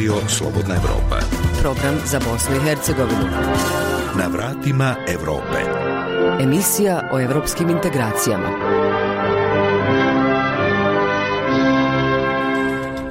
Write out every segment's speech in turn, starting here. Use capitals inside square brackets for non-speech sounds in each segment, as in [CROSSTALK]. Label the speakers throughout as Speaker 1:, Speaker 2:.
Speaker 1: Radio Slobodna Evropa.
Speaker 2: Program za Bosnu i Hercegovinu.
Speaker 1: Na vratima Evrope.
Speaker 2: Emisija o evropskim integracijama.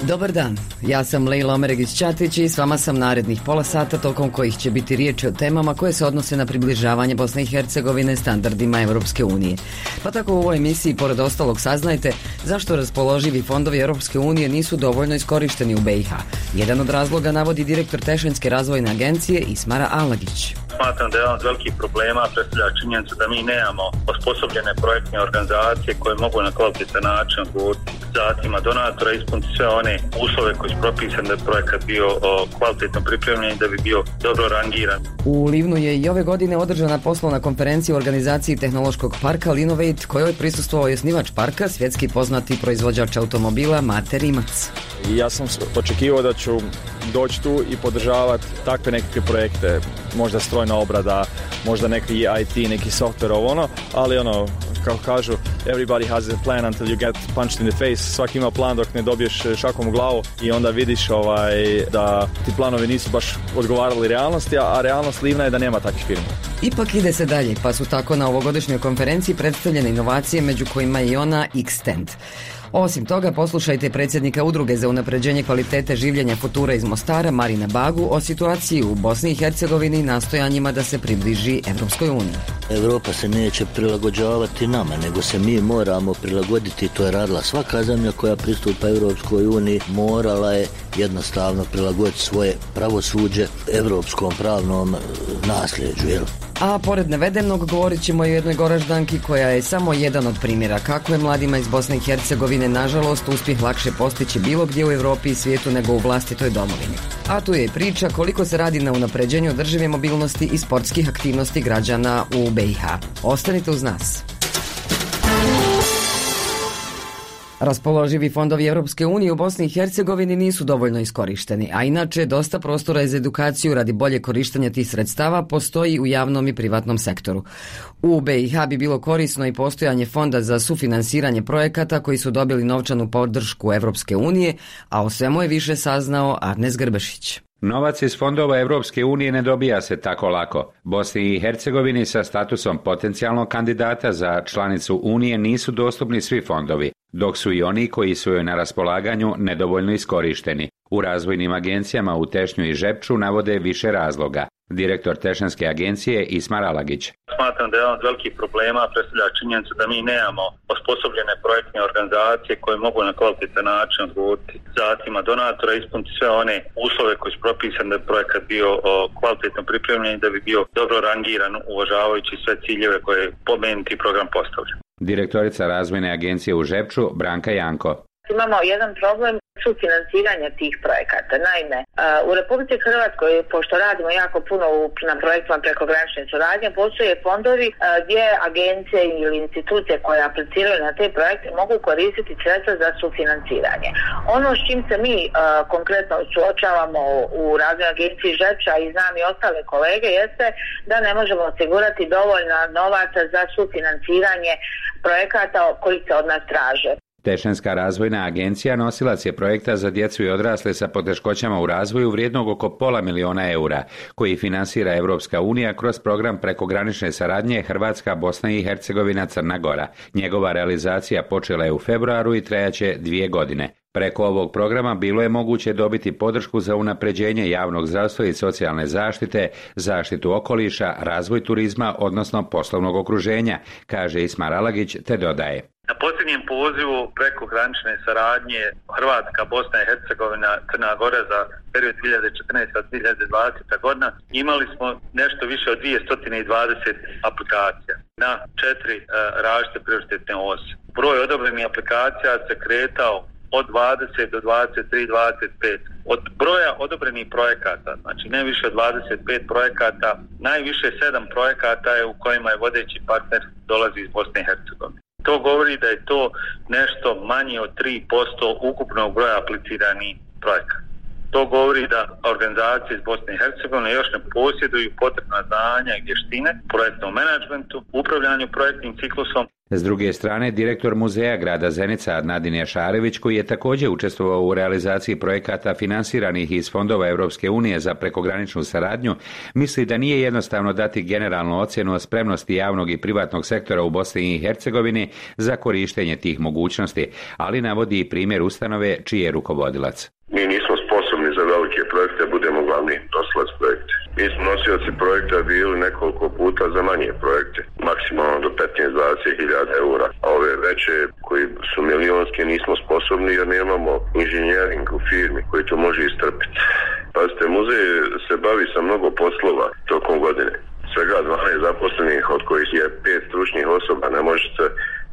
Speaker 2: Dobar dan, ja sam Lejla Omeregić-Ćatić i s vama sam narednih pola sata tokom kojih će biti riječi o temama koje se odnose na približavanje Bosne i Hercegovine standardima Europske unije. Pa tako u ovoj emisiji, pored ostalog, saznajte zašto raspoloživi fondovi Europske unije nisu dovoljno iskorišteni u BiH. Jedan od razloga navodi direktor Tešenske razvojne agencije Ismara Alagić.
Speaker 3: Smatram da je jedan od velikih problema predstavlja činjenicu da mi nemamo osposobljene projektne organizacije koje mogu na kvalitetan način odgovoriti zatima donatora ispuniti sve one uslove koji su propisani da je projekat bio kvalitetno pripremljen i da bi bio dobro rangiran.
Speaker 2: U Livnu je i ove godine održana poslovna konferencija u organizaciji Tehnološkog parka Linovate kojoj je prisustvovao i osnivač parka, svjetski poznati proizvođač automobila Mate Rimac.
Speaker 4: I ja sam očekivao da ću doći tu i podržavati takve nekakve projekte, možda strojna obrada, možda neki IT, neki software ovo ono, ali ono, kao kažu, everybody has a plan until you get punched in the face, svaki ima plan dok ne dobiješ šakom u glavu i onda vidiš ovaj, da ti planovi nisu baš odgovarali realnosti, a realnost livna je da nema takvih firma.
Speaker 2: Ipak ide se dalje, pa su tako na ovogodišnjoj konferenciji predstavljene inovacije među kojima i ona Xtend. Osim toga, poslušajte predsjednika Udruge za unapređenje kvalitete življenja Futura iz Mostara, Marina Bagu, o situaciji u Bosni i Hercegovini i nastojanjima da se približi Evropskoj uniji.
Speaker 5: Europa se neće prilagođavati nama, nego se mi moramo prilagoditi, to je radila svaka zemlja koja pristupa Europskoj uniji, morala je jednostavno prilagoditi svoje pravosuđe europskom pravnom nasljeđu, jel?
Speaker 2: A pored navedenog govorit ćemo o jednoj goraždanki koja je samo jedan od primjera kako je mladima iz Bosne i Hercegovine nažalost uspjeh lakše postići bilo gdje u Europi i svijetu nego u vlastitoj domovini. A tu je priča koliko se radi na unapređenju održive mobilnosti i sportskih aktivnosti građana u BiH. Ostanite uz nas. Raspoloživi fondovi Europske unije u Bosni i Hercegovini nisu dovoljno iskorišteni, a inače dosta prostora za edukaciju radi bolje korištenja tih sredstava postoji u javnom i privatnom sektoru. U BiH bi bilo korisno i postojanje fonda za sufinansiranje projekata koji su dobili novčanu podršku Europske unije, a o svemu je više saznao Arnes Grbešić.
Speaker 6: Novac iz fondova Europske unije ne dobija se tako lako. Bosni i Hercegovini sa statusom potencijalnog kandidata za članicu Unije nisu dostupni svi fondovi, dok su i oni koji su joj na raspolaganju nedovoljno iskorišteni. U razvojnim agencijama u Tešnju i Žepču navode više razloga. Direktor Tešanske agencije Ismar Alagić.
Speaker 3: Smatram da je jedan od velikih problema predstavlja činjenicu da mi nemamo osposobljene projektne organizacije koje mogu na kvalitetan način odgovoriti zatima donatora ispuniti sve one uslove koji su propisani da je projekat bio kvalitetno pripremljen i da bi bio dobro rangiran uvažavajući sve ciljeve koje je pomenuti program postavlja.
Speaker 6: Direktorica razvojne agencije u Žepču Branka Janko.
Speaker 7: Imamo jedan problem sufinanciranja tih projekata. Naime, u Republici Hrvatskoj, pošto radimo jako puno na projektima prekogranične suradnje, postoje fondovi gdje agencije ili institucije koje apliciraju na te projekte mogu koristiti sredstva za sufinanciranje. Ono s čim se mi konkretno suočavamo u razvoj agenciji Žepča i znam i ostale kolege jeste da ne možemo osigurati dovoljno novaca za sufinanciranje projekata koji se od nas traže.
Speaker 6: Tešenska razvojna agencija nosilac je projekta za djecu i odrasle sa poteškoćama u razvoju vrijednog oko pola miliona eura, koji finansira Europska unija kroz program prekogranične saradnje Hrvatska, Bosna i Hercegovina, Crna Gora. Njegova realizacija počela je u februaru i trajaće dvije godine. Preko ovog programa bilo je moguće dobiti podršku za unapređenje javnog zdravstva i socijalne zaštite, zaštitu okoliša, razvoj turizma, odnosno poslovnog okruženja, kaže Ismar Alagić, te dodaje.
Speaker 3: Na posljednjem pozivu preko granične saradnje Hrvatska, Bosna i Hercegovina, Crna Gora za period 2014-2020 godina imali smo nešto više od 220 aplikacija na četiri uh, različite prioritetne osi. Broj odobrenih aplikacija se kretao od 20 do 23, 25. Od broja odobrenih projekata, znači ne više od 25 projekata, najviše 7 projekata je u kojima je vodeći partner dolazi iz Bosne i Hercegovine. To govori da je to nešto manje od 3% ukupnog broja apliciranih projekata. To govori da organizacije iz Bosne i Hercegovine još ne posjeduju potrebna znanja i vještine projektnom menadžmentu, upravljanju projektnim ciklusom
Speaker 6: s druge strane, direktor muzeja grada Zenica Nadin Jašarević, koji je također učestvovao u realizaciji projekata finansiranih iz fondova Europske unije za prekograničnu saradnju, misli da nije jednostavno dati generalnu ocjenu o spremnosti javnog i privatnog sektora u Bosni i Hercegovini za korištenje tih mogućnosti, ali navodi i primjer ustanove čiji je rukovodilac.
Speaker 8: Mi nismo sposobni za velike projekte, budemo glavni nosilac projekte. Mi smo nosioci projekta bili nekoliko puta za manje projekte, maksimalno do 15-20 hiljada eura, a ove veće koji su milionske nismo sposobni jer nemamo inženjering u firmi koji to može istrpiti. Pazite, muzej se bavi sa mnogo poslova tokom godine. Svega 12 zaposlenih od kojih je pet stručnih osoba, ne možete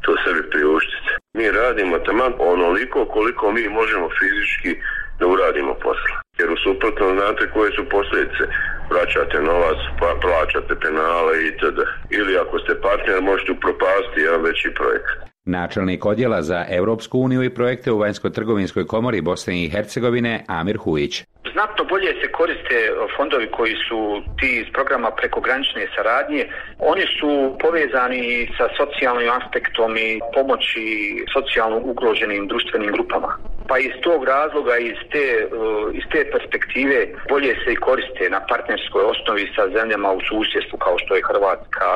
Speaker 8: to sebi priuštiti. Mi radimo taman onoliko koliko mi možemo fizički da uradimo posla. Jer u suprotno znate koje su posljedice. Vraćate novac, pa plaćate penale itd. Ili ako ste partner možete upropasti jedan veći projekt.
Speaker 6: Načelnik odjela za Europsku uniju i projekte u Vanjsko-trgovinskoj komori Bosne i Hercegovine Amir Hujić.
Speaker 9: Znatno bolje se koriste fondovi koji su ti iz programa prekogranične saradnje. Oni su povezani sa socijalnim aspektom i pomoći socijalno ugroženim društvenim grupama. Pa iz tog razloga, iz te, iz te perspektive bolje se i koriste na partnerskoj osnovi sa zemljama u susjedstvu kao što je Hrvatska,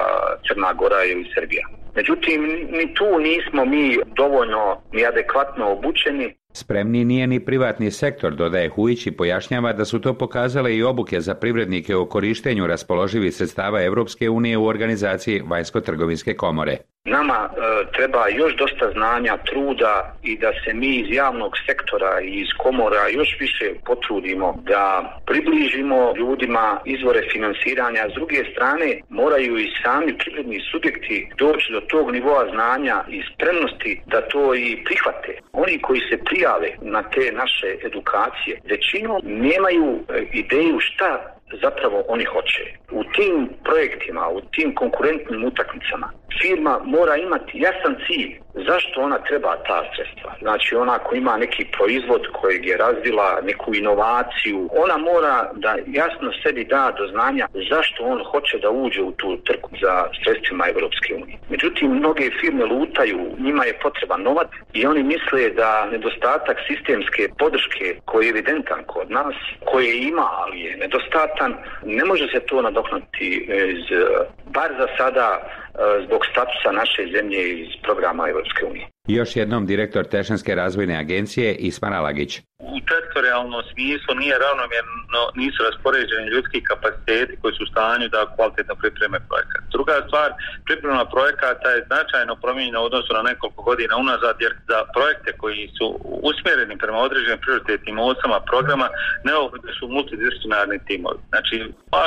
Speaker 9: Crna Gora ili Srbija. Međutim, ni tu nismo mi dovoljno ni adekvatno obučeni
Speaker 6: Spremni nije ni privatni sektor, dodaje Hujić i pojašnjava da su to pokazale i obuke za privrednike o korištenju raspoloživih sredstava Europske unije u organizaciji Vanjsko-trgovinske komore.
Speaker 9: Nama e, treba još dosta znanja, truda i da se mi iz javnog sektora i iz komora još više potrudimo da približimo ljudima izvore finansiranja. S druge strane moraju i sami privredni subjekti doći do tog nivoa znanja i spremnosti da to i prihvate. Oni koji se prijave na te naše edukacije većinom nemaju e, ideju šta zapravo oni hoće. U tim projektima, u tim konkurentnim utakmicama firma mora imati jasan cilj zašto ona treba ta sredstva. Znači ona ko ima neki proizvod kojeg je razvila, neku inovaciju, ona mora da jasno sebi da do znanja zašto on hoće da uđe u tu trku za sredstvima Europske unije. Međutim, mnoge firme lutaju, njima je potreban novac i oni misle da nedostatak sistemske podrške koji je evidentan kod nas, koje ima, ali je nedostatan, ne može se to nadoknuti iz, bar za sada zbog statusa naše zemlje iz programa Europske unije.
Speaker 6: Još jednom direktor Tešanske razvojne agencije Ismar Alagić.
Speaker 3: U teritorijalnom smislu nije ravnomjerno, nisu raspoređeni ljudski kapaciteti koji su u stanju da kvalitetno pripreme projekat. Druga stvar, priprema projekata je značajno promijenjena u odnosu na nekoliko godina unazad, jer za projekte koji su usmjereni prema određenim prioritetnim osama programa, neophodni su multidisciplinarni timovi. Znači,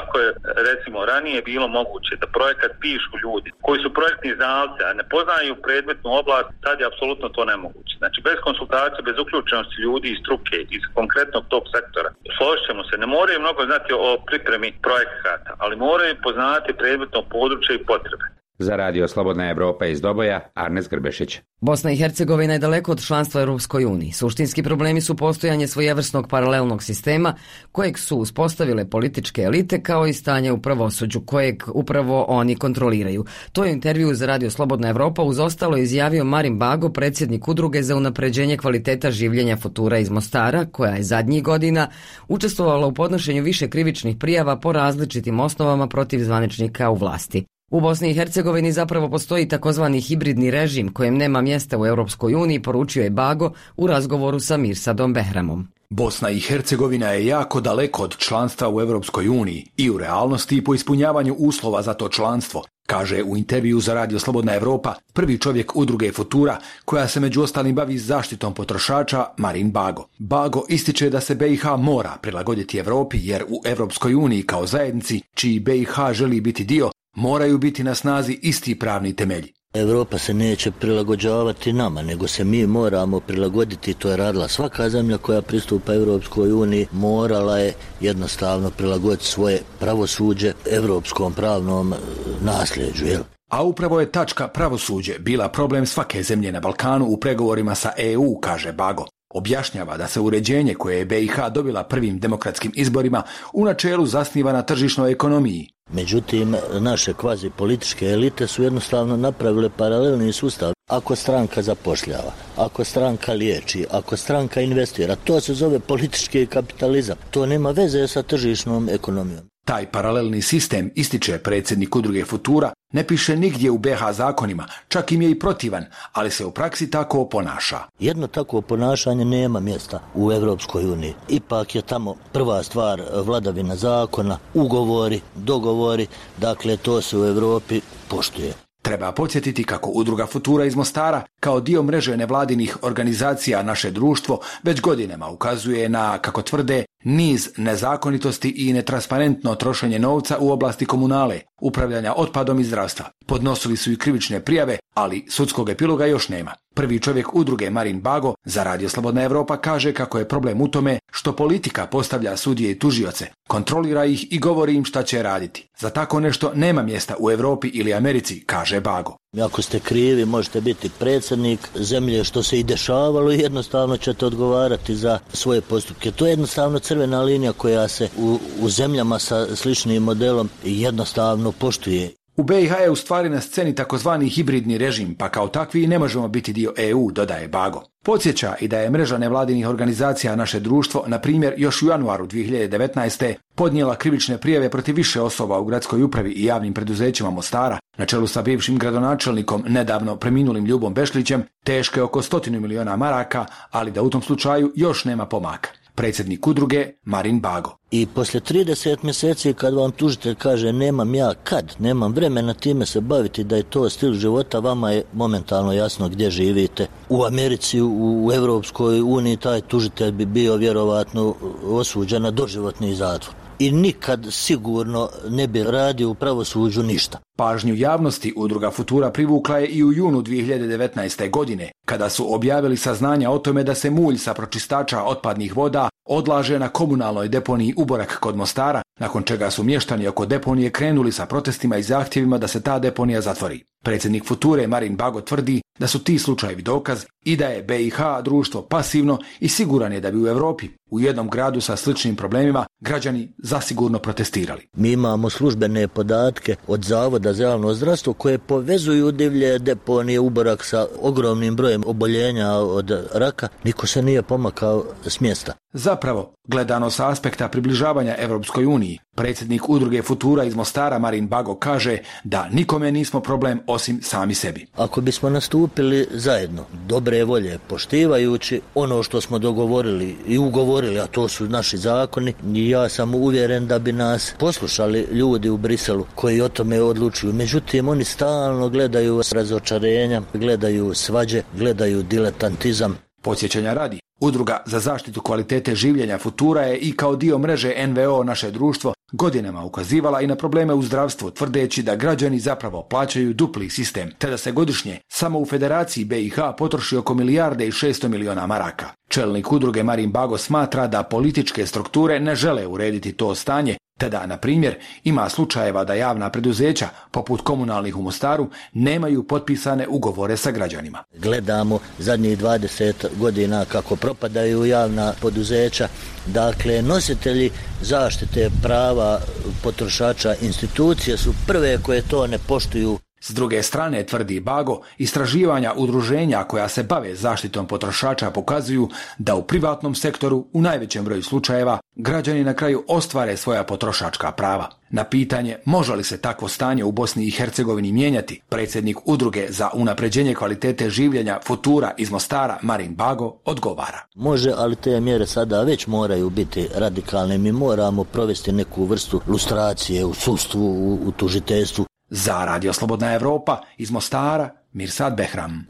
Speaker 3: ako je, recimo, ranije bilo moguće da projekat pišu ljudi koji su projektni znalci, a ne poznaju predmetnu oblast, sad je apsolutno to nemoguće. Znači, bez konsultacije, bez uključenosti ljudi iz struke, iz konkretnog tog sektora, složit se, ne moraju mnogo znati o pripremi projekata, ali moraju poznati predmetno područje i potrebe.
Speaker 6: Za radio Slobodna Evropa iz Doboja, Arnes Grbešić.
Speaker 2: Bosna i Hercegovina je daleko od članstva Europskoj uniji. Suštinski problemi su postojanje svojevrsnog paralelnog sistema kojeg su uspostavile političke elite kao i stanje u pravosuđu kojeg upravo oni kontroliraju. To je intervju za radio Slobodna Evropa uz ostalo izjavio Marin Bago, predsjednik udruge za unapređenje kvaliteta življenja Futura iz Mostara, koja je zadnjih godina učestvovala u podnošenju više krivičnih prijava po različitim osnovama protiv zvaničnika u vlasti. U Bosni i Hercegovini zapravo postoji takozvani hibridni režim kojem nema mjesta u Europskoj uniji, poručio je Bago u razgovoru sa Mirsadom Behramom.
Speaker 10: Bosna i Hercegovina je jako daleko od članstva u Europskoj uniji i u realnosti i po ispunjavanju uslova za to članstvo, kaže u intervju za Radio Slobodna Evropa prvi čovjek udruge Futura koja se među ostalim bavi zaštitom potrošača Marin Bago. Bago ističe da se BiH mora prilagoditi Europi jer u Europskoj uniji kao zajednici čiji BiH želi biti dio moraju biti na snazi isti pravni temelji.
Speaker 5: Europa se neće prilagođavati nama, nego se mi moramo prilagoditi, to je radila svaka zemlja koja pristupa Europskoj uniji, morala je jednostavno prilagoditi svoje pravosuđe europskom pravnom e, nasljeđu. Jel?
Speaker 10: A upravo je tačka pravosuđe bila problem svake zemlje na Balkanu u pregovorima sa EU, kaže Bago. Objašnjava da se uređenje koje je BiH dobila prvim demokratskim izborima u načelu zasniva na tržišnoj ekonomiji.
Speaker 5: Međutim, naše kvazi političke elite su jednostavno napravile paralelni sustav. Ako stranka zapošljava, ako stranka liječi, ako stranka investira, to se zove politički kapitalizam. To nema veze sa tržišnom ekonomijom.
Speaker 10: Taj paralelni sistem, ističe predsjednik udruge Futura, ne piše nigdje u BH zakonima, čak im je i protivan, ali se u praksi tako ponaša.
Speaker 5: Jedno takvo ponašanje nema mjesta u Europskoj uniji. Ipak je tamo prva stvar vladavina zakona, ugovori, dogovori, dakle to se u Europi poštuje.
Speaker 10: Treba podsjetiti kako Udruga Futura iz Mostara kao dio mreže nevladinih organizacija naše društvo već godinama ukazuje na, kako tvrde, niz nezakonitosti i netransparentno trošenje novca u oblasti komunale, upravljanja otpadom i zdravstva. Podnosili su i krivične prijave, ali sudskog epiloga još nema. Prvi čovjek udruge Marin Bago za Radio Slobodna Europa kaže kako je problem u tome što politika postavlja sudije i tužioce, kontrolira ih i govori im šta će raditi. Za tako nešto nema mjesta u Europi ili Americi, kaže Bago.
Speaker 5: Ako ste krivi, možete biti predsjednik zemlje što se i dešavalo i jednostavno ćete odgovarati za svoje postupke. To je jednostavno crvena linija koja se u, u zemljama sa sličnim modelom jednostavno poštuje.
Speaker 10: U BiH je u stvari na sceni takozvani hibridni režim, pa kao takvi ne možemo biti dio EU, dodaje Bago. Podsjeća i da je mreža nevladinih organizacija naše društvo, na primjer, još u januaru 2019. podnijela krivične prijave protiv više osoba u gradskoj upravi i javnim preduzećima Mostara, na čelu sa bivšim gradonačelnikom, nedavno preminulim Ljubom Bešlićem, teške oko stotinu miliona maraka, ali da u tom slučaju još nema pomaka predsjednik udruge Marin Bago.
Speaker 5: I poslije 30 mjeseci kad vam tužitelj kaže nemam ja kad, nemam vremena time se baviti da je to stil života, vama je momentalno jasno gdje živite. U Americi, u, Europskoj uniji taj tužitelj bi bio vjerovatno osuđen na doživotni zatvor i nikad sigurno ne bi radio u pravosuđu ništa.
Speaker 10: Pažnju javnosti udruga Futura privukla je i u junu 2019. godine, kada su objavili saznanja o tome da se mulj sa pročistača otpadnih voda odlaže na komunalnoj deponiji Uborak kod Mostara, nakon čega su mještani oko deponije krenuli sa protestima i zahtjevima da se ta deponija zatvori. Predsjednik Future Marin Bago tvrdi da su ti slučajevi dokaz i da je BiH društvo pasivno i siguran je da bi u Europi u jednom gradu sa sličnim problemima građani zasigurno protestirali.
Speaker 5: Mi imamo službene podatke od Zavoda za javno zdravstvo koje povezuju divlje deponije Uborak sa ogromnim brojem oboljenja od raka. Niko se nije pomakao s mjesta.
Speaker 10: Zapravo, gledano sa aspekta približavanja Europskoj uniji, predsjednik udruge Futura iz Mostara Marin Bago kaže da nikome nismo problem osim sami sebi.
Speaker 5: Ako bismo nastupili zajedno, dobre volje, poštivajući ono što smo dogovorili i ugovorili, a to su naši zakoni, ja sam uvjeren da bi nas poslušali ljudi u Briselu koji o tome odlučuju. Međutim, oni stalno gledaju razočarenja, gledaju svađe, gledaju diletantizam.
Speaker 10: Podsjećanja radi, Udruga za zaštitu kvalitete življenja Futura je i kao dio mreže NVO naše društvo godinama ukazivala i na probleme u zdravstvu, tvrdeći da građani zapravo plaćaju dupli sistem, te da se godišnje samo u Federaciji BiH potroši oko milijarde i 600 miliona maraka. Čelnik udruge Marin Bago smatra da političke strukture ne žele urediti to stanje, te da, na primjer, ima slučajeva da javna preduzeća, poput komunalnih u Mostaru, nemaju potpisane ugovore sa građanima.
Speaker 5: Gledamo zadnjih 20 godina kako propadaju javna poduzeća, dakle nositelji zaštite prava potrošača institucije su prve koje to ne poštuju
Speaker 10: s druge strane, tvrdi Bago, istraživanja udruženja koja se bave zaštitom potrošača pokazuju da u privatnom sektoru u najvećem broju slučajeva građani na kraju ostvare svoja potrošačka prava. Na pitanje može li se takvo stanje u Bosni i Hercegovini mijenjati, predsjednik udruge za unapređenje kvalitete življenja Futura iz Mostara Marin Bago odgovara.
Speaker 5: Može, ali te mjere sada već moraju biti radikalne. Mi moramo provesti neku vrstu lustracije u sudstvu, u, u tužiteljstvu,
Speaker 10: za Radio Slobodna Evropa iz Mostara, Mirsad Behram.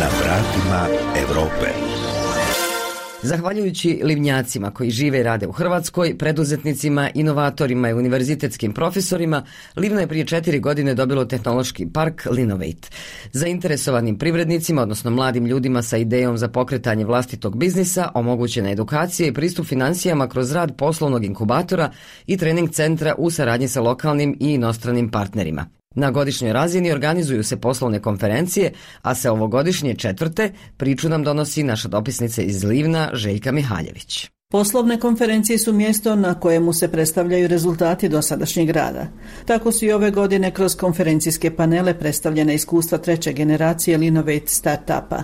Speaker 1: Na vratima Europe.
Speaker 2: Zahvaljujući livnjacima koji žive i rade u Hrvatskoj, preduzetnicima, inovatorima i univerzitetskim profesorima, Livno je prije četiri godine dobilo tehnološki park Linovate. Zainteresovanim privrednicima, odnosno mladim ljudima sa idejom za pokretanje vlastitog biznisa, omogućena edukacija i pristup financijama kroz rad poslovnog inkubatora i trening centra u saradnji sa lokalnim i inostranim partnerima. Na godišnjoj razini organizuju se poslovne konferencije, a se ovogodišnje četvrte priču nam donosi naša dopisnica iz Livna Željka Mihaljević.
Speaker 11: Poslovne konferencije su mjesto na kojemu se predstavljaju rezultati dosadašnjeg rada. Tako su i ove godine kroz konferencijske panele predstavljena iskustva treće generacije Linovate startupa.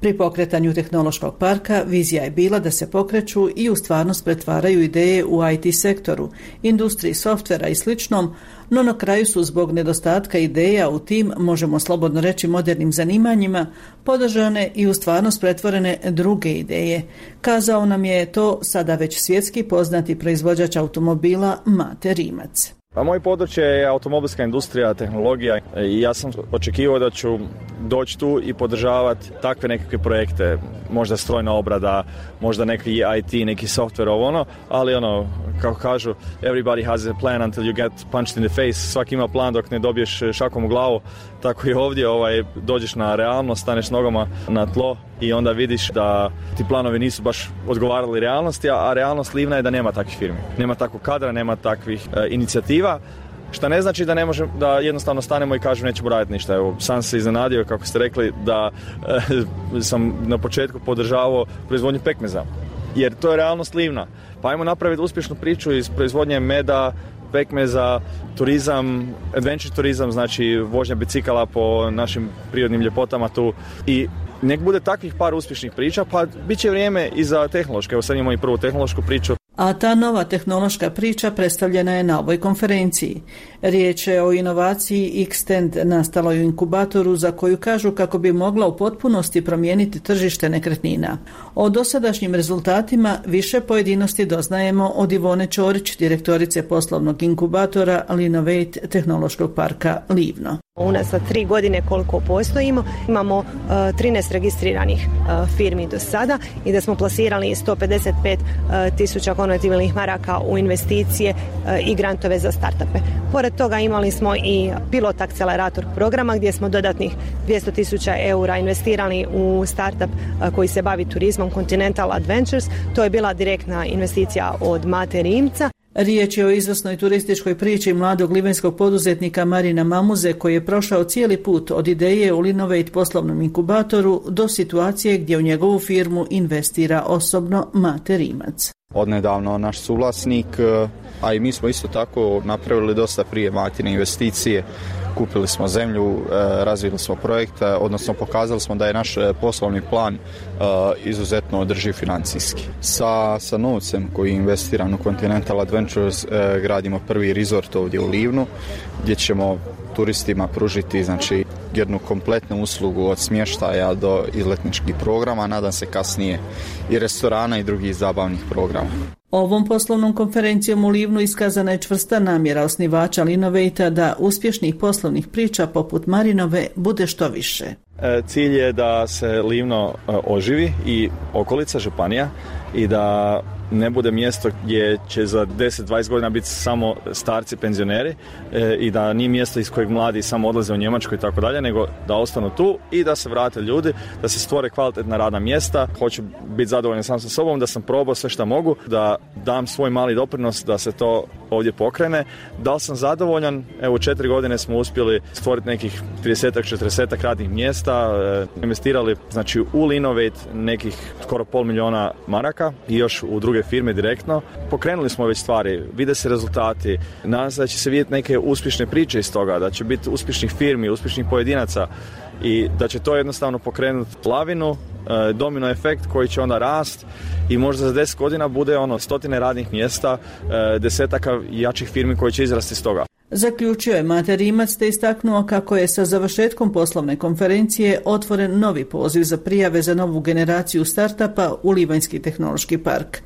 Speaker 11: Pri pokretanju tehnološkog parka vizija je bila da se pokreću i u stvarnost pretvaraju ideje u IT sektoru, industriji softvera i sličnom, no na kraju su zbog nedostatka ideja u tim, možemo slobodno reći modernim zanimanjima, podržane i u stvarnost pretvorene druge ideje. Kazao nam je to sada već svjetski poznati proizvođač automobila Mate Rimac.
Speaker 4: Pa moj područje je automobilska industrija, tehnologija i ja sam očekivao da ću doći tu i podržavati takve nekakve projekte, možda strojna obrada, možda neki IT, neki software, ovo ono, ali ono, kako kažu, everybody has a plan until you get punched in the face, svaki ima plan dok ne dobiješ šakom u glavu, tako i ovdje ovaj, dođeš na realnost, staneš nogama na tlo i onda vidiš da ti planovi nisu baš odgovarali realnosti, a realnost livna je da nema takvih firmi. Nema takvog kadra, nema takvih e, inicijativa, što ne znači da ne može, da jednostavno stanemo i kažemo nećemo raditi ništa. Evo, sam se iznenadio, kako ste rekli, da e, [LAUGHS] sam na početku podržavao proizvodnju pekmeza. Jer to je realnost livna. Pa ajmo napraviti uspješnu priču iz proizvodnje meda, pekmeza, turizam, adventure turizam, znači vožnja bicikala po našim prirodnim ljepotama tu i nek bude takvih par uspješnih priča, pa bit će vrijeme i za tehnološke. Evo sad imamo i prvu tehnološku priču
Speaker 11: a ta nova tehnološka priča predstavljena je na ovoj konferenciji. Riječ je o inovaciji Xtend nastaloj u inkubatoru za koju kažu kako bi mogla u potpunosti promijeniti tržište nekretnina. O dosadašnjim rezultatima više pojedinosti doznajemo od Ivone Čorić, direktorice poslovnog inkubatora Linovate tehnološkog parka Livno.
Speaker 12: Unazad za tri godine koliko postojimo imamo uh, 13 registriranih uh, firmi do sada i da smo plasirali 155 uh, tisuća konvertibilnih maraka u investicije i grantove za startupe. Pored toga imali smo i pilot akcelerator programa gdje smo dodatnih 200 tisuća eura investirali u startup koji se bavi turizmom Continental Adventures. To je bila direktna investicija od Mate Rimca.
Speaker 11: Riječ je o izvrsnoj turističkoj priči mladog livenskog poduzetnika Marina Mamuze koji je prošao cijeli put od ideje u Linovate poslovnom inkubatoru do situacije gdje u njegovu firmu investira osobno Mate Rimac.
Speaker 13: Odnedavno naš suvlasnik, a i mi smo isto tako napravili dosta prije Matine investicije kupili smo zemlju, e, razvili smo projekte, odnosno pokazali smo da je naš e, poslovni plan e, izuzetno održiv financijski. Sa, sa novcem koji je investiran u Continental Adventures gradimo prvi resort ovdje u Livnu gdje ćemo turistima pružiti znači jednu kompletnu uslugu od smještaja do izletničkih programa, nadam se kasnije i restorana i drugih zabavnih programa.
Speaker 11: Ovom poslovnom konferencijom u Livnu iskazana je čvrsta namjera osnivača Linovejta da uspješnih poslovnih priča poput Marinove bude što više.
Speaker 4: E, cilj je da se Livno e, oživi i okolica županija i da ne bude mjesto gdje će za 10-20 godina biti samo starci penzioneri e, i da nije mjesto iz kojeg mladi samo odlaze u Njemačku i tako dalje, nego da ostanu tu i da se vrate ljudi, da se stvore kvalitetna radna mjesta. Hoću biti zadovoljan sam sa sobom, da sam probao sve što mogu, da dam svoj mali doprinos da se to ovdje pokrene. Da li sam zadovoljan? Evo, četiri godine smo uspjeli stvoriti nekih 30-40 radnih mjesta, e, investirali znači u Linovate nekih skoro pol milijuna maraka i još u druge firme direktno. Pokrenuli smo već stvari, vide se rezultati, nadam se da će se vidjeti neke uspješne priče iz toga, da će biti uspješnih firmi, uspješnih pojedinaca i da će to jednostavno pokrenuti lavinu, e, domino efekt koji će onda rast i možda za 10 godina bude ono stotine radnih mjesta, e, desetaka jačih firmi koji će izrasti iz toga.
Speaker 11: Zaključio je Mate Rimac te istaknuo kako je sa završetkom poslovne konferencije otvoren novi poziv za prijave za novu generaciju startupa u Livanjski tehnološki park.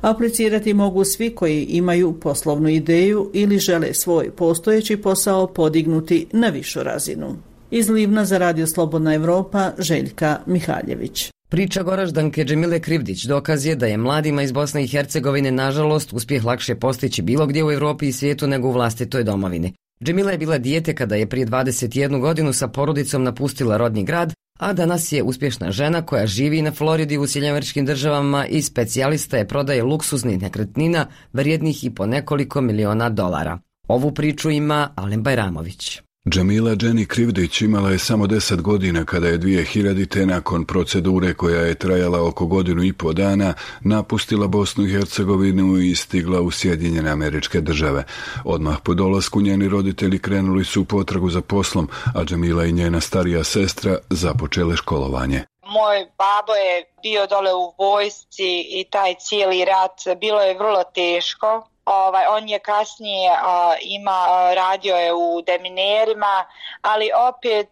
Speaker 11: Aplicirati mogu svi koji imaju poslovnu ideju ili žele svoj postojeći posao podignuti na višu razinu. Iz Livna za Radio Slobodna Europa, Željka Mihaljević.
Speaker 2: Priča Goraždanke Džemile Krivdić dokaz je da je mladima iz Bosne i Hercegovine nažalost uspjeh lakše postići bilo gdje u Europi i svijetu nego u vlastitoj domovini. Džemila je bila dijete kada je prije 21 godinu sa porodicom napustila rodni grad, a danas je uspješna žena koja živi na Floridi u Sjedinjaveričkim državama i specijalista je prodaje luksuznih nekretnina vrijednih i po nekoliko miliona dolara. Ovu priču ima Alen Bajramović.
Speaker 14: Džemila Dženi Krivdić imala je samo deset godina kada je 2000. nakon procedure koja je trajala oko godinu i po dana napustila Bosnu i Hercegovinu i stigla u Sjedinjene američke države. Odmah po dolasku njeni roditelji krenuli su u potragu za poslom, a Džemila i njena starija sestra započele školovanje.
Speaker 15: Moj babo je bio dole u vojsci i taj cijeli rat bilo je vrlo teško Ovaj, on je kasnije ima radio je u deminerima, ali opet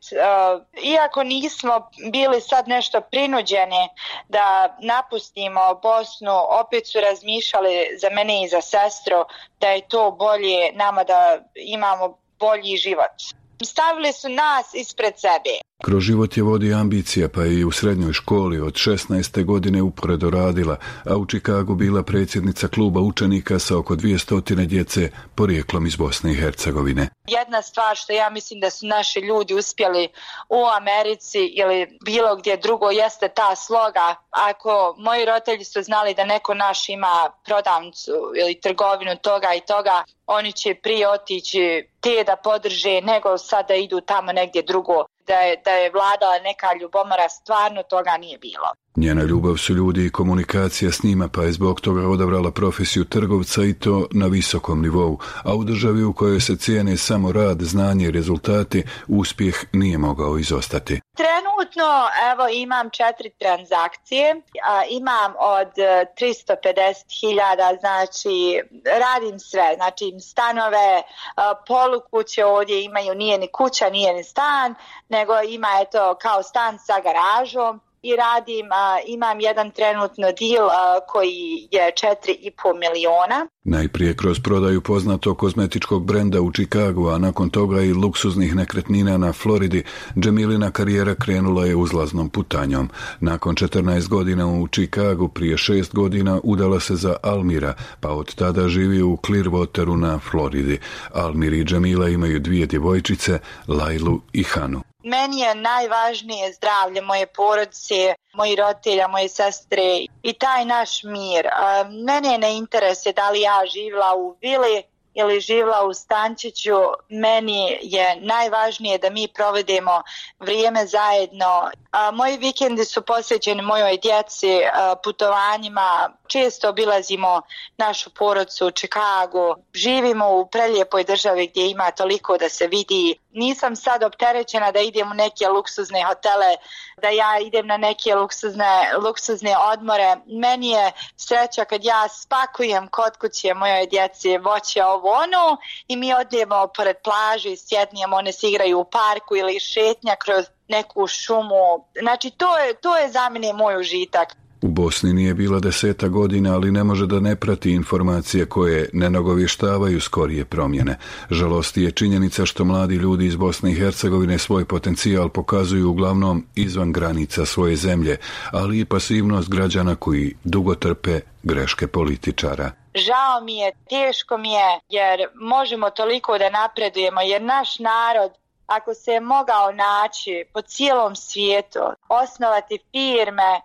Speaker 15: iako nismo bili sad nešto prinuđeni da napustimo Bosnu, opet su razmišljali za mene i za sestru da je to bolje nama da imamo bolji život. Stavili su nas ispred sebe.
Speaker 14: Kroz život je vodi ambicija, pa je i u srednjoj školi od 16. godine uporedo radila, a u Čikagu bila predsjednica kluba učenika sa oko 200 djece porijeklom iz Bosne i Hercegovine.
Speaker 15: Jedna stvar što ja mislim da su naši ljudi uspjeli u Americi ili bilo gdje drugo jeste ta sloga. Ako moji roditelji su znali da neko naš ima prodavnicu ili trgovinu toga i toga, oni će prije otići te da podrže nego sad da idu tamo negdje drugo da je, da je vladala neka ljubomora, stvarno toga nije bilo.
Speaker 14: Njena ljubav su ljudi i komunikacija s njima, pa je zbog toga odabrala profesiju trgovca i to na visokom nivou, a u državi u kojoj se cijene samo rad, znanje i rezultati, uspjeh nije mogao izostati.
Speaker 15: Trenutno evo imam četiri transakcije, a, imam od 350.000, znači radim sve, znači stanove, polukuće ovdje imaju, nije ni kuća, nije ni stan, nego ima eto kao stan sa garažom, i radim, imam jedan trenutno deal koji je 4,5 miliona.
Speaker 14: Najprije kroz prodaju poznatog kozmetičkog brenda u Čikagu, a nakon toga i luksuznih nekretnina na Floridi, Džemilina karijera krenula je uzlaznom putanjom. Nakon 14 godina u Čikagu, prije 6 godina udala se za Almira, pa od tada živi u Clearwateru na Floridi. Almir i Džemila imaju dvije djevojčice, Lailu i Hanu.
Speaker 15: Meni je najvažnije zdravlje moje porodice, moji roditelja, moje sestre i taj naš mir. Mene ne interesuje da li ja živla u vili ili živla u Stančiću, meni je najvažnije da mi provedemo vrijeme zajedno. Moji vikendi su posvećeni mojoj djeci, putovanjima, često obilazimo našu porodcu u Čikagu, živimo u prelijepoj državi gdje ima toliko da se vidi. Nisam sad opterećena da idem u neke luksuzne hotele, da ja idem na neke luksuzne, luksuzne odmore. Meni je sreća kad ja spakujem kod kuće mojoj djeci voće ovo ono i mi odemo pored plaže i sjednijemo, one se igraju u parku ili šetnja kroz neku šumu. Znači to je, to je za mene moj užitak.
Speaker 14: U Bosni nije bila deseta godina, ali ne može da ne prati informacije koje ne nagovještavaju skorije promjene. Žalosti je činjenica što mladi ljudi iz Bosne i Hercegovine svoj potencijal pokazuju uglavnom izvan granica svoje zemlje, ali i pasivnost građana koji dugo trpe greške političara.
Speaker 15: Žao mi je, teško mi je, jer možemo toliko da napredujemo, jer naš narod ako se je mogao naći po cijelom svijetu, osnovati firme,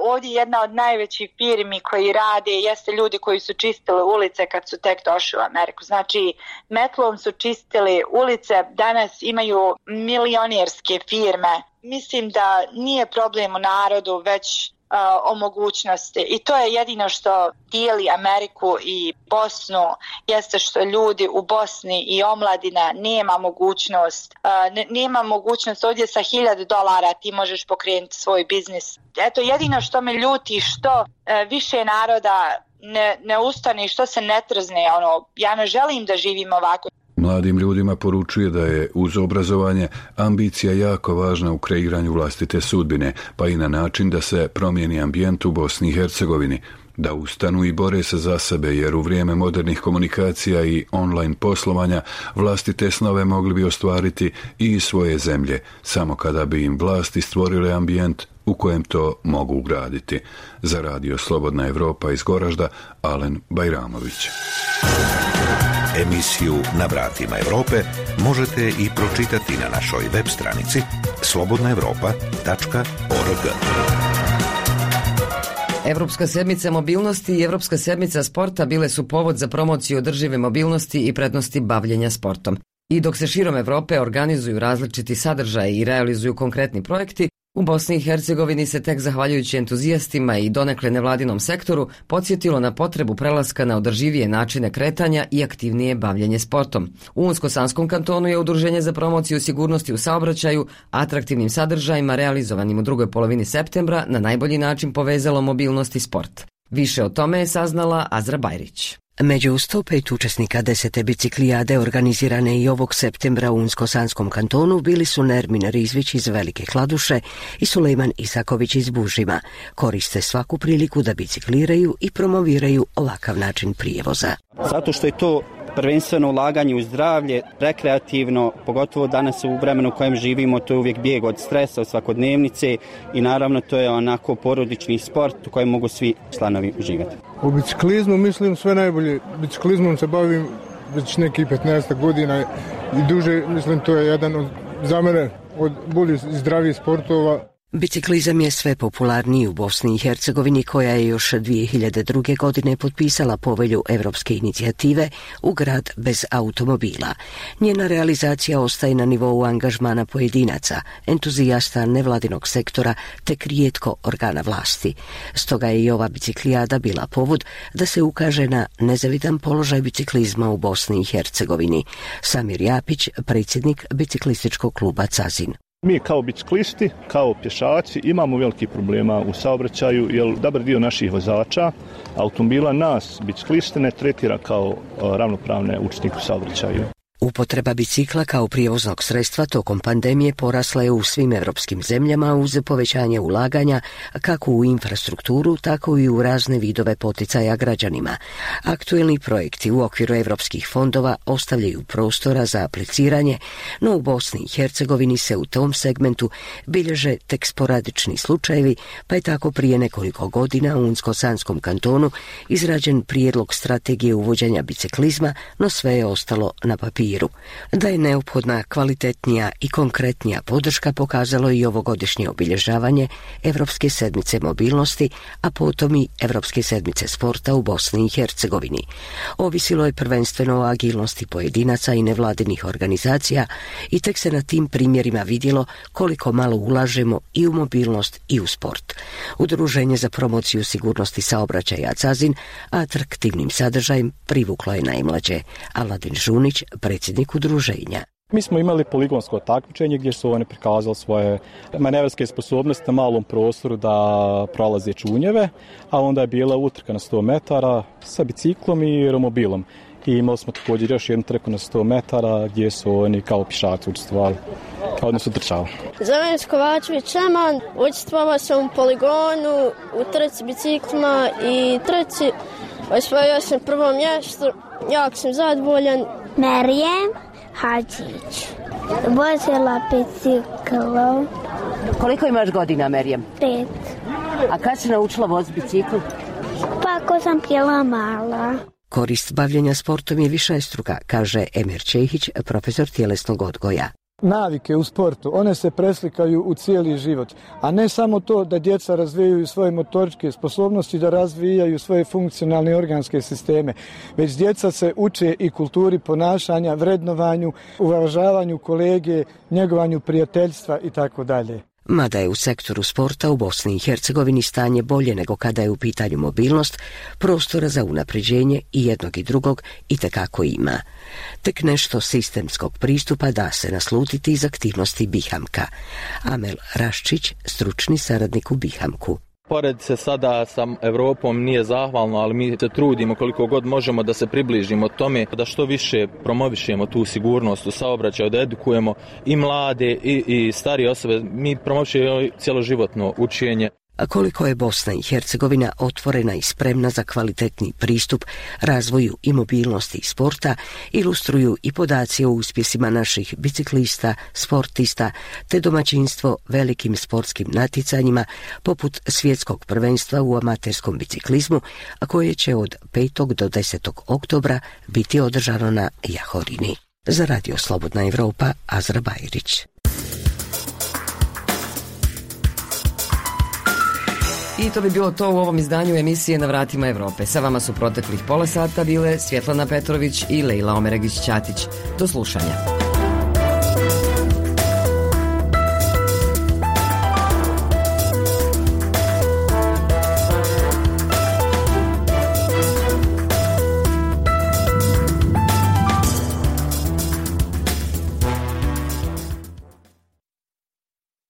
Speaker 15: ovdje jedna od najvećih firmi koji rade jeste ljudi koji su čistili ulice kad su tek došli u Ameriku. Znači, metlom su čistili ulice, danas imaju milionirske firme. Mislim da nije problem u narodu, već o mogućnosti. I to je jedino što dijeli Ameriku i Bosnu jeste što ljudi u Bosni i omladina nema mogućnost nema mogućnost ovdje sa hiljadu dolara ti možeš pokrenuti svoj biznis. Eto jedino što me ljuti što e, više naroda ne, ne ustane i što se ne trzne ono, ja ne želim da živim ovako
Speaker 14: Mladim ljudima poručuje da je uz obrazovanje ambicija jako važna u kreiranju vlastite sudbine, pa i na način da se promijeni ambijent u Bosni i Hercegovini, da ustanu i bore se za sebe, jer u vrijeme modernih komunikacija i online poslovanja vlastite snove mogli bi ostvariti i svoje zemlje, samo kada bi im vlasti stvorile ambijent u kojem to mogu ugraditi. Za radio Slobodna Evropa iz Goražda, Alen Bajramović.
Speaker 1: Emisiju Na vratima Europe možete i pročitati na našoj web stranici slobodnaevropa.org.
Speaker 2: Europska sedmica mobilnosti i Europska sedmica sporta bile su povod za promociju održive mobilnosti i prednosti bavljenja sportom. I dok se širom Europe organizuju različiti sadržaji i realizuju konkretni projekti, u Bosni i Hercegovini se tek zahvaljujući entuzijastima i donekle nevladinom sektoru podsjetilo na potrebu prelaska na održivije načine kretanja i aktivnije bavljenje sportom. U Unsko-Sanskom kantonu je Udruženje za promociju sigurnosti u saobraćaju atraktivnim sadržajima realizovanim u drugoj polovini septembra na najbolji način povezalo mobilnost i sport. Više o tome je saznala Azra Bajrić.
Speaker 16: Među 105 učesnika desete biciklijade organizirane i ovog septembra u Unsko-Sanskom kantonu bili su Nermin Rizvić iz Velike Kladuše i Sulejman Isaković iz Bužima. Koriste svaku priliku da bicikliraju i promoviraju ovakav način prijevoza.
Speaker 17: Zato što je to prvenstveno ulaganje u zdravlje, rekreativno, pogotovo danas u vremenu u kojem živimo, to je uvijek bijeg od stresa, od svakodnevnice i naravno to je onako porodični sport u kojem mogu svi članovi uživati.
Speaker 18: U biciklizmu mislim sve najbolje. Biciklizmom se bavim već neki 15 godina i duže, mislim to je jedan od, za mene od boljih i zdravih sportova
Speaker 16: Biciklizam je sve popularniji u Bosni i Hercegovini koja je još 2002. godine potpisala povelju Europske inicijative u grad bez automobila. Njena realizacija ostaje na nivou angažmana pojedinaca, entuzijasta nevladinog sektora te rijetko organa vlasti. Stoga je i ova biciklijada bila povod da se ukaže na nezavidan položaj biciklizma u Bosni i Hercegovini. Samir Japić, predsjednik biciklističkog kluba Cazin.
Speaker 19: Mi kao biciklisti, kao pješaci imamo veliki problema u saobraćaju jer dobar dio naših vozača automobila nas, bicikliste, ne tretira kao ravnopravne učesnike u saobraćaju.
Speaker 16: Upotreba bicikla kao prijevoznog sredstva tokom pandemije porasla je u svim europskim zemljama uz povećanje ulaganja kako u infrastrukturu, tako i u razne vidove poticaja građanima. Aktuelni projekti u okviru europskih fondova ostavljaju prostora za apliciranje, no u Bosni i Hercegovini se u tom segmentu bilježe tek sporadični slučajevi, pa je tako prije nekoliko godina u Unsko-Sanskom kantonu izrađen prijedlog strategije uvođenja biciklizma, no sve je ostalo na papiru papiru. Da je neophodna kvalitetnija i konkretnija podrška pokazalo i ovogodišnje obilježavanje Europske sedmice mobilnosti, a potom i Europske sedmice sporta u Bosni i Hercegovini. Ovisilo je prvenstveno o agilnosti pojedinaca i nevladinih organizacija i tek se na tim primjerima vidjelo koliko malo ulažemo i u mobilnost i u sport. Udruženje za promociju sigurnosti saobraćaja Cazin atraktivnim sadržajem privuklo je najmlađe. Aladin Žunić, predsjednik udruženja.
Speaker 19: Mi smo imali poligonsko takmičenje gdje su oni prikazali svoje manevarske sposobnosti na malom prostoru da prolaze čunjeve, a onda je bila utrka na 100 metara sa biciklom i romobilom. I imali smo također još jednu trku na 100 metara gdje su oni kao pišaci učestvovali, odnosno trčali.
Speaker 20: Zovem Kovačević Šeman, učestvovao sam u poligonu, u trci biciklima i trci. Osvojio sam prvo mjesto, jako sam zadovoljan.
Speaker 21: Merijem Hadžić. Vozila biciklom.
Speaker 22: Koliko imaš godina, Merijem?
Speaker 21: Pet.
Speaker 22: A kad si naučila voz bicikl?
Speaker 21: Pa ako sam pjela mala.
Speaker 16: Korist bavljenja sportom je više struka, kaže Emir Čehić, profesor tjelesnog odgoja
Speaker 18: navike u sportu, one se preslikaju u cijeli život, a ne samo to da djeca razvijaju svoje motoričke sposobnosti, da razvijaju svoje funkcionalne organske sisteme, već djeca se uče i kulturi ponašanja, vrednovanju, uvažavanju kolege, njegovanju prijateljstva i tako dalje.
Speaker 16: Mada je u sektoru sporta u Bosni i Hercegovini stanje bolje nego kada je u pitanju mobilnost, prostora za unapređenje i jednog i drugog i tekako ima. Tek nešto sistemskog pristupa da se naslutiti iz aktivnosti Bihamka. Amel Raščić, stručni saradnik u Bihamku.
Speaker 23: Pored se sada sa Europom nije zahvalno, ali mi se trudimo koliko god možemo da se približimo tome, da što više promovišemo tu sigurnost u saobraćaju, da edukujemo i mlade i, i starije osobe. Mi promovišemo cjeloživotno učenje
Speaker 16: koliko je Bosna i Hercegovina otvorena i spremna za kvalitetni pristup razvoju i mobilnosti i sporta, ilustruju i podaci o uspjesima naših biciklista, sportista, te domaćinstvo velikim sportskim natjecanjima poput svjetskog prvenstva u amaterskom biciklizmu, a koje će od 5. do 10. oktobra biti održano na Jahorini. Za Radio Slobodna Evropa, Azra Bajrić. I to bi bilo to u ovom izdanju emisije Na vratima Europe. Sa vama su proteklih pola sata bile Svjetlana Petrović i Lejla Omeregić-Ćatić. Do slušanja.